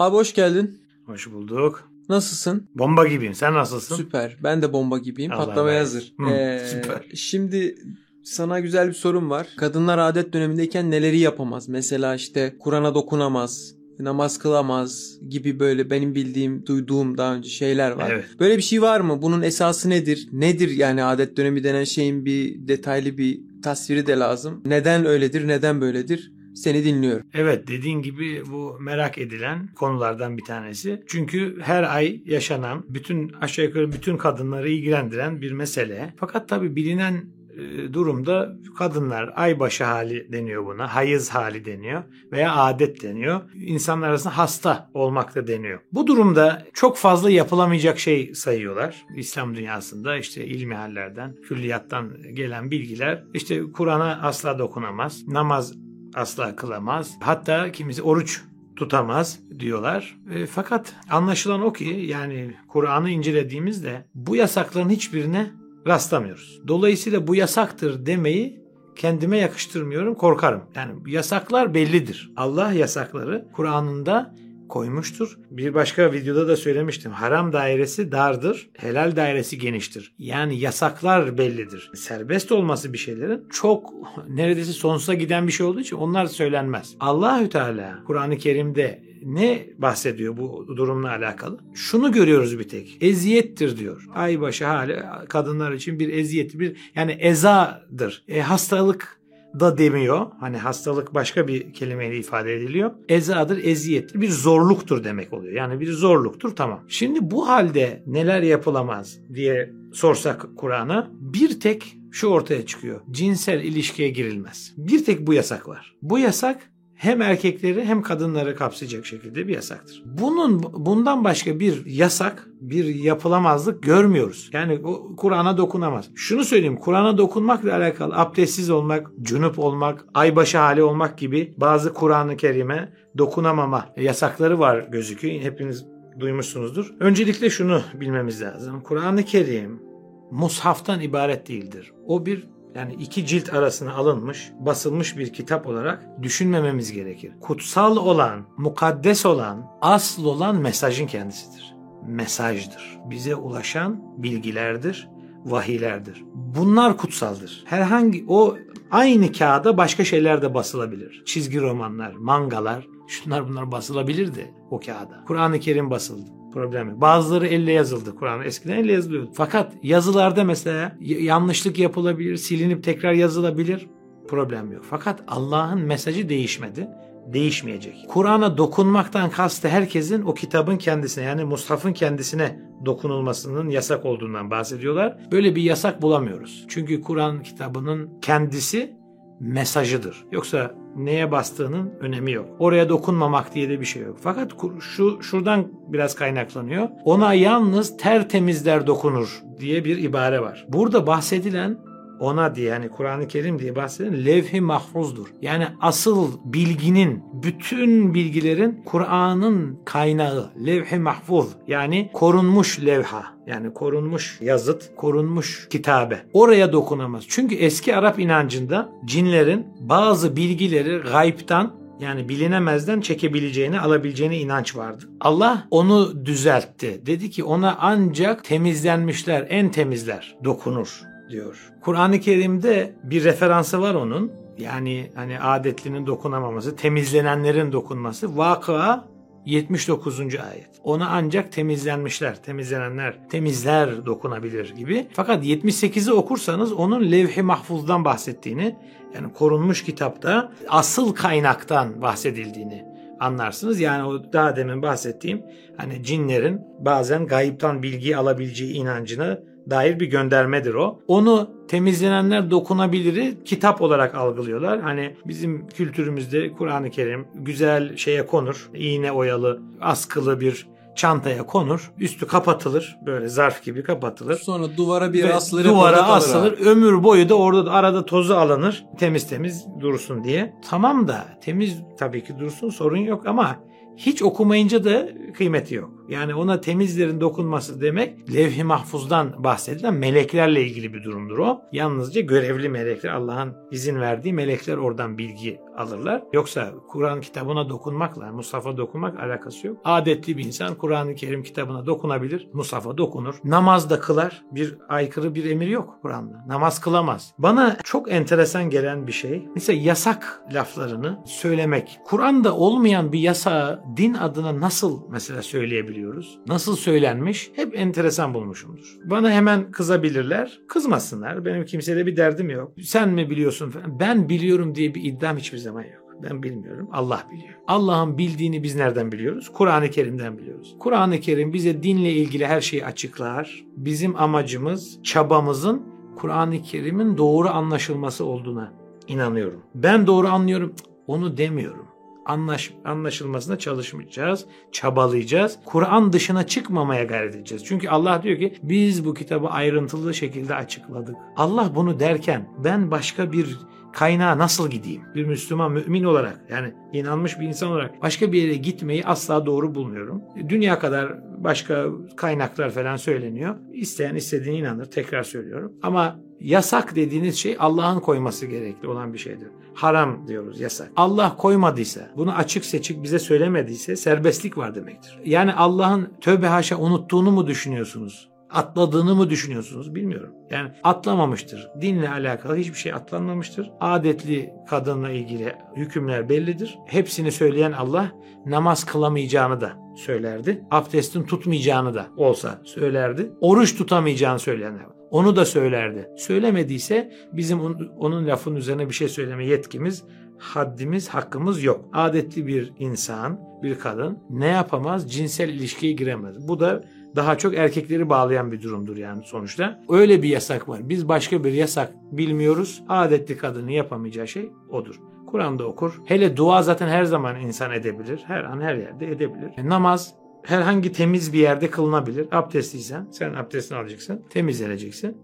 Abi hoş geldin. Hoş bulduk. Nasılsın? Bomba gibiyim. Sen nasılsın? Süper. Ben de bomba gibiyim. Allah Patlamaya Allah. hazır. Hı, Ee, süper. Şimdi sana güzel bir sorum var. Kadınlar adet dönemindeyken neleri yapamaz? Mesela işte Kur'an'a dokunamaz, namaz kılamaz gibi böyle benim bildiğim, duyduğum daha önce şeyler var. Evet. Böyle bir şey var mı? Bunun esası nedir? Nedir yani adet dönemi denen şeyin bir detaylı bir tasviri de lazım. Neden öyledir, neden böyledir? Seni dinliyorum. Evet dediğin gibi bu merak edilen konulardan bir tanesi. Çünkü her ay yaşanan bütün aşağı yukarı bütün kadınları ilgilendiren bir mesele. Fakat tabii bilinen e, durumda kadınlar aybaşı hali deniyor buna. Hayız hali deniyor veya adet deniyor. İnsanlar arasında hasta olmak da deniyor. Bu durumda çok fazla yapılamayacak şey sayıyorlar. İslam dünyasında işte ilmihallerden, külliyattan gelen bilgiler işte Kur'an'a asla dokunamaz. Namaz asla kılamaz. Hatta kimisi oruç tutamaz diyorlar. E, fakat anlaşılan o ki yani Kur'an'ı incelediğimizde bu yasakların hiçbirine rastlamıyoruz. Dolayısıyla bu yasaktır demeyi kendime yakıştırmıyorum, korkarım. Yani yasaklar bellidir. Allah yasakları Kur'an'ında koymuştur. Bir başka videoda da söylemiştim. Haram dairesi dardır, helal dairesi geniştir. Yani yasaklar bellidir. Serbest olması bir şeylerin çok neredeyse sonsuza giden bir şey olduğu için onlar söylenmez. Allahü Teala Kur'an-ı Kerim'de ne bahsediyor bu durumla alakalı? Şunu görüyoruz bir tek. Eziyettir diyor. Aybaşı hali kadınlar için bir eziyet, bir yani ezadır. E, hastalık da demiyor. Hani hastalık başka bir kelimeyle ifade ediliyor. Ezadır, eziyettir. Bir zorluktur demek oluyor. Yani bir zorluktur tamam. Şimdi bu halde neler yapılamaz diye sorsak Kur'an'a bir tek şu ortaya çıkıyor. Cinsel ilişkiye girilmez. Bir tek bu yasak var. Bu yasak hem erkekleri hem kadınları kapsayacak şekilde bir yasaktır. Bunun bundan başka bir yasak, bir yapılamazlık görmüyoruz. Yani Kur'an'a dokunamaz. Şunu söyleyeyim, Kur'an'a dokunmakla alakalı abdestsiz olmak, cunup olmak, aybaşı hali olmak gibi bazı Kur'an-ı Kerim'e dokunamama yasakları var gözüküyor. Hepiniz duymuşsunuzdur. Öncelikle şunu bilmemiz lazım. Kur'an-ı Kerim mushaftan ibaret değildir. O bir yani iki cilt arasına alınmış, basılmış bir kitap olarak düşünmememiz gerekir. Kutsal olan, mukaddes olan, asıl olan mesajın kendisidir. Mesajdır. Bize ulaşan bilgilerdir, vahiylerdir. Bunlar kutsaldır. Herhangi o aynı kağıda başka şeyler de basılabilir. Çizgi romanlar, mangalar, şunlar bunlar basılabilirdi o kağıda. Kur'an-ı Kerim basıldı problemi. Bazıları elle yazıldı Kur'an. Eskiden elle yazılıyordu. Fakat yazılarda mesela yanlışlık yapılabilir, silinip tekrar yazılabilir. Problem yok. Fakat Allah'ın mesajı değişmedi. Değişmeyecek. Kur'an'a dokunmaktan kastı herkesin o kitabın kendisine yani Mushaf'ın kendisine dokunulmasının yasak olduğundan bahsediyorlar. Böyle bir yasak bulamıyoruz. Çünkü Kur'an kitabının kendisi mesajıdır. Yoksa neye bastığının önemi yok. Oraya dokunmamak diye de bir şey yok. Fakat şu şuradan biraz kaynaklanıyor. Ona yalnız tertemizler dokunur diye bir ibare var. Burada bahsedilen ona diye yani Kur'an-ı Kerim diye bahsedilen levh-i mahfuzdur. Yani asıl bilginin, bütün bilgilerin Kur'an'ın kaynağı, levh-i mahfuz. Yani korunmuş levha. Yani korunmuş yazıt, korunmuş kitabe. Oraya dokunamaz. Çünkü eski Arap inancında cinlerin bazı bilgileri gaybtan yani bilinemezden çekebileceğini, alabileceğine inanç vardı. Allah onu düzeltti. Dedi ki ona ancak temizlenmişler, en temizler dokunur diyor. Kur'an-ı Kerim'de bir referansı var onun. Yani hani adetlinin dokunamaması, temizlenenlerin dokunması. Vakıa 79. ayet. Ona ancak temizlenmişler, temizlenenler, temizler dokunabilir gibi. Fakat 78'i okursanız onun levh-i mahfuzdan bahsettiğini, yani korunmuş kitapta asıl kaynaktan bahsedildiğini anlarsınız. Yani o daha demin bahsettiğim hani cinlerin bazen gayiptan bilgi alabileceği inancına dair bir göndermedir o. Onu temizlenenler dokunabiliri kitap olarak algılıyorlar. Hani bizim kültürümüzde Kur'an-ı Kerim güzel şeye konur. iğne oyalı, askılı bir çantaya konur. Üstü kapatılır. Böyle zarf gibi kapatılır. Sonra duvara bir asılır. duvara asılır. abi. Ömür boyu da orada da arada tozu alınır. Temiz temiz dursun diye. Tamam da temiz tabii ki dursun sorun yok ama hiç okumayınca da kıymeti yok. Yani ona temizlerin dokunması demek levh-i mahfuzdan bahsedilen meleklerle ilgili bir durumdur o. Yalnızca görevli melekler Allah'ın izin verdiği melekler oradan bilgi alırlar. Yoksa Kur'an kitabına dokunmakla Mustafa dokunmak alakası yok. Adetli bir insan Kur'an-ı Kerim kitabına dokunabilir. Mustafa dokunur. Namaz da kılar. Bir aykırı bir emir yok Kur'an'da. Namaz kılamaz. Bana çok enteresan gelen bir şey. Mesela yasak laflarını söylemek. Kur'an'da olmayan bir yasağı din adına nasıl mesela söyleyebiliyoruz? Nasıl söylenmiş? Hep enteresan bulmuşumdur. Bana hemen kızabilirler. Kızmasınlar. Benim kimseyle bir derdim yok. Sen mi biliyorsun? Ben biliyorum diye bir iddiam hiçbir zaman yok. Ben bilmiyorum. Allah biliyor. Allah'ın bildiğini biz nereden biliyoruz? Kur'an-ı Kerim'den biliyoruz. Kur'an-ı Kerim bize dinle ilgili her şeyi açıklar. Bizim amacımız, çabamızın Kur'an-ı Kerim'in doğru anlaşılması olduğuna inanıyorum. Ben doğru anlıyorum onu demiyorum. Anlaş, anlaşılmasına çalışmayacağız, çabalayacağız. Kur'an dışına çıkmamaya gayret edeceğiz. Çünkü Allah diyor ki biz bu kitabı ayrıntılı şekilde açıkladık. Allah bunu derken ben başka bir kaynağa nasıl gideyim? Bir Müslüman mümin olarak yani inanmış bir insan olarak başka bir yere gitmeyi asla doğru bulmuyorum. Dünya kadar başka kaynaklar falan söyleniyor. İsteyen istediğine inanır tekrar söylüyorum. Ama yasak dediğiniz şey Allah'ın koyması gerekli olan bir şeydir. Haram diyoruz yasak. Allah koymadıysa, bunu açık seçik bize söylemediyse serbestlik var demektir. Yani Allah'ın tövbe haşa unuttuğunu mu düşünüyorsunuz? Atladığını mı düşünüyorsunuz bilmiyorum. Yani atlamamıştır. Dinle alakalı hiçbir şey atlanmamıştır. Adetli kadınla ilgili hükümler bellidir. Hepsini söyleyen Allah namaz kılamayacağını da söylerdi. Abdestin tutmayacağını da olsa söylerdi. Oruç tutamayacağını söyleyenler var. Onu da söylerdi. Söylemediyse bizim onun, lafın üzerine bir şey söyleme yetkimiz, haddimiz, hakkımız yok. Adetli bir insan, bir kadın ne yapamaz? Cinsel ilişkiye giremez. Bu da daha çok erkekleri bağlayan bir durumdur yani sonuçta. Öyle bir yasak var. Biz başka bir yasak bilmiyoruz. Adetli kadının yapamayacağı şey odur. Kur'an'da okur. Hele dua zaten her zaman insan edebilir. Her an her yerde edebilir. E, namaz herhangi temiz bir yerde kılınabilir. Abdestliysen sen abdestini alacaksın. Temizleneceksin.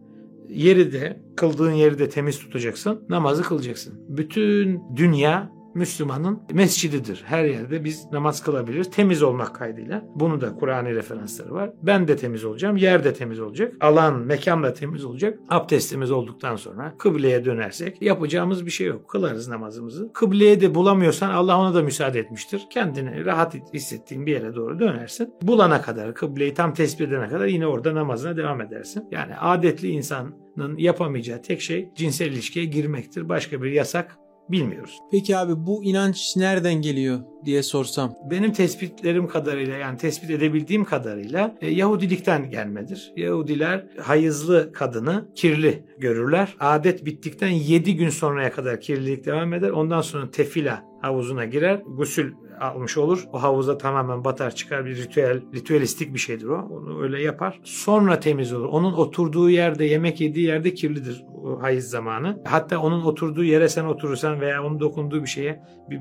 Yeri de kıldığın yeri de temiz tutacaksın. Namazı kılacaksın. Bütün dünya Müslümanın mescididir. Her yerde biz namaz kılabiliriz. Temiz olmak kaydıyla. Bunu da Kur'an'ı referansları var. Ben de temiz olacağım. Yer de temiz olacak. Alan, mekan da temiz olacak. Abdestimiz olduktan sonra kıbleye dönersek yapacağımız bir şey yok. Kılarız namazımızı. Kıbleye de bulamıyorsan Allah ona da müsaade etmiştir. Kendini rahat hissettiğin bir yere doğru dönersin. Bulana kadar, kıbleyi tam tespit edene kadar yine orada namazına devam edersin. Yani adetli insanın yapamayacağı tek şey cinsel ilişkiye girmektir. Başka bir yasak bilmiyoruz. Peki abi bu inanç nereden geliyor diye sorsam. Benim tespitlerim kadarıyla yani tespit edebildiğim kadarıyla e, Yahudilikten gelmedir. Yahudiler hayızlı kadını kirli görürler. Adet bittikten 7 gün sonraya kadar kirlilik devam eder. Ondan sonra tefila havuzuna girer. Gusül almış olur. O havuza tamamen batar çıkar bir ritüel, ritüelistik bir şeydir o. Onu öyle yapar. Sonra temiz olur. Onun oturduğu yerde, yemek yediği yerde kirlidir hayız zamanı. Hatta onun oturduğu yere sen oturursan veya onun dokunduğu bir şeye bir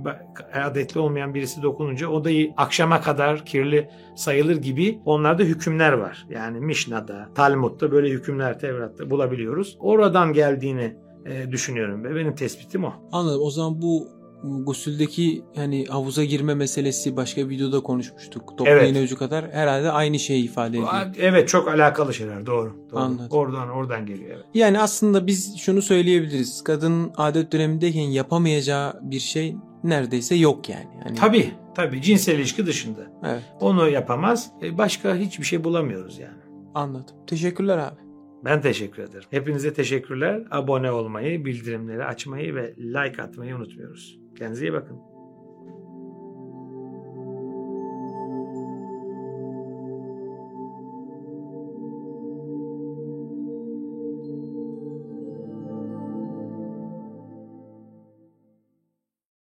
adetli olmayan birisi dokununca o da akşama kadar kirli sayılır gibi onlarda hükümler var. Yani Mishna'da, Talmud'da böyle hükümler Tevrat'ta bulabiliyoruz. Oradan geldiğini e, düşünüyorum ve benim tespitim o. Anladım. O zaman bu gusüldeki hani havuza girme meselesi başka bir videoda konuşmuştuk. Toplu evet. iğne ucu kadar herhalde aynı şeyi ifade ediyor. Evet çok alakalı şeyler doğru. doğru. Anladım. Oradan oradan geliyor. Evet. Yani aslında biz şunu söyleyebiliriz. Kadın adet dönemindeyken yapamayacağı bir şey neredeyse yok yani. yani tabii tabii cinsel ilişki dışında. Evet. Onu yapamaz. E, başka hiçbir şey bulamıyoruz yani. Anladım. Teşekkürler abi. Ben teşekkür ederim. Hepinize teşekkürler. Abone olmayı, bildirimleri açmayı ve like atmayı unutmuyoruz. Kendinize iyi bakın.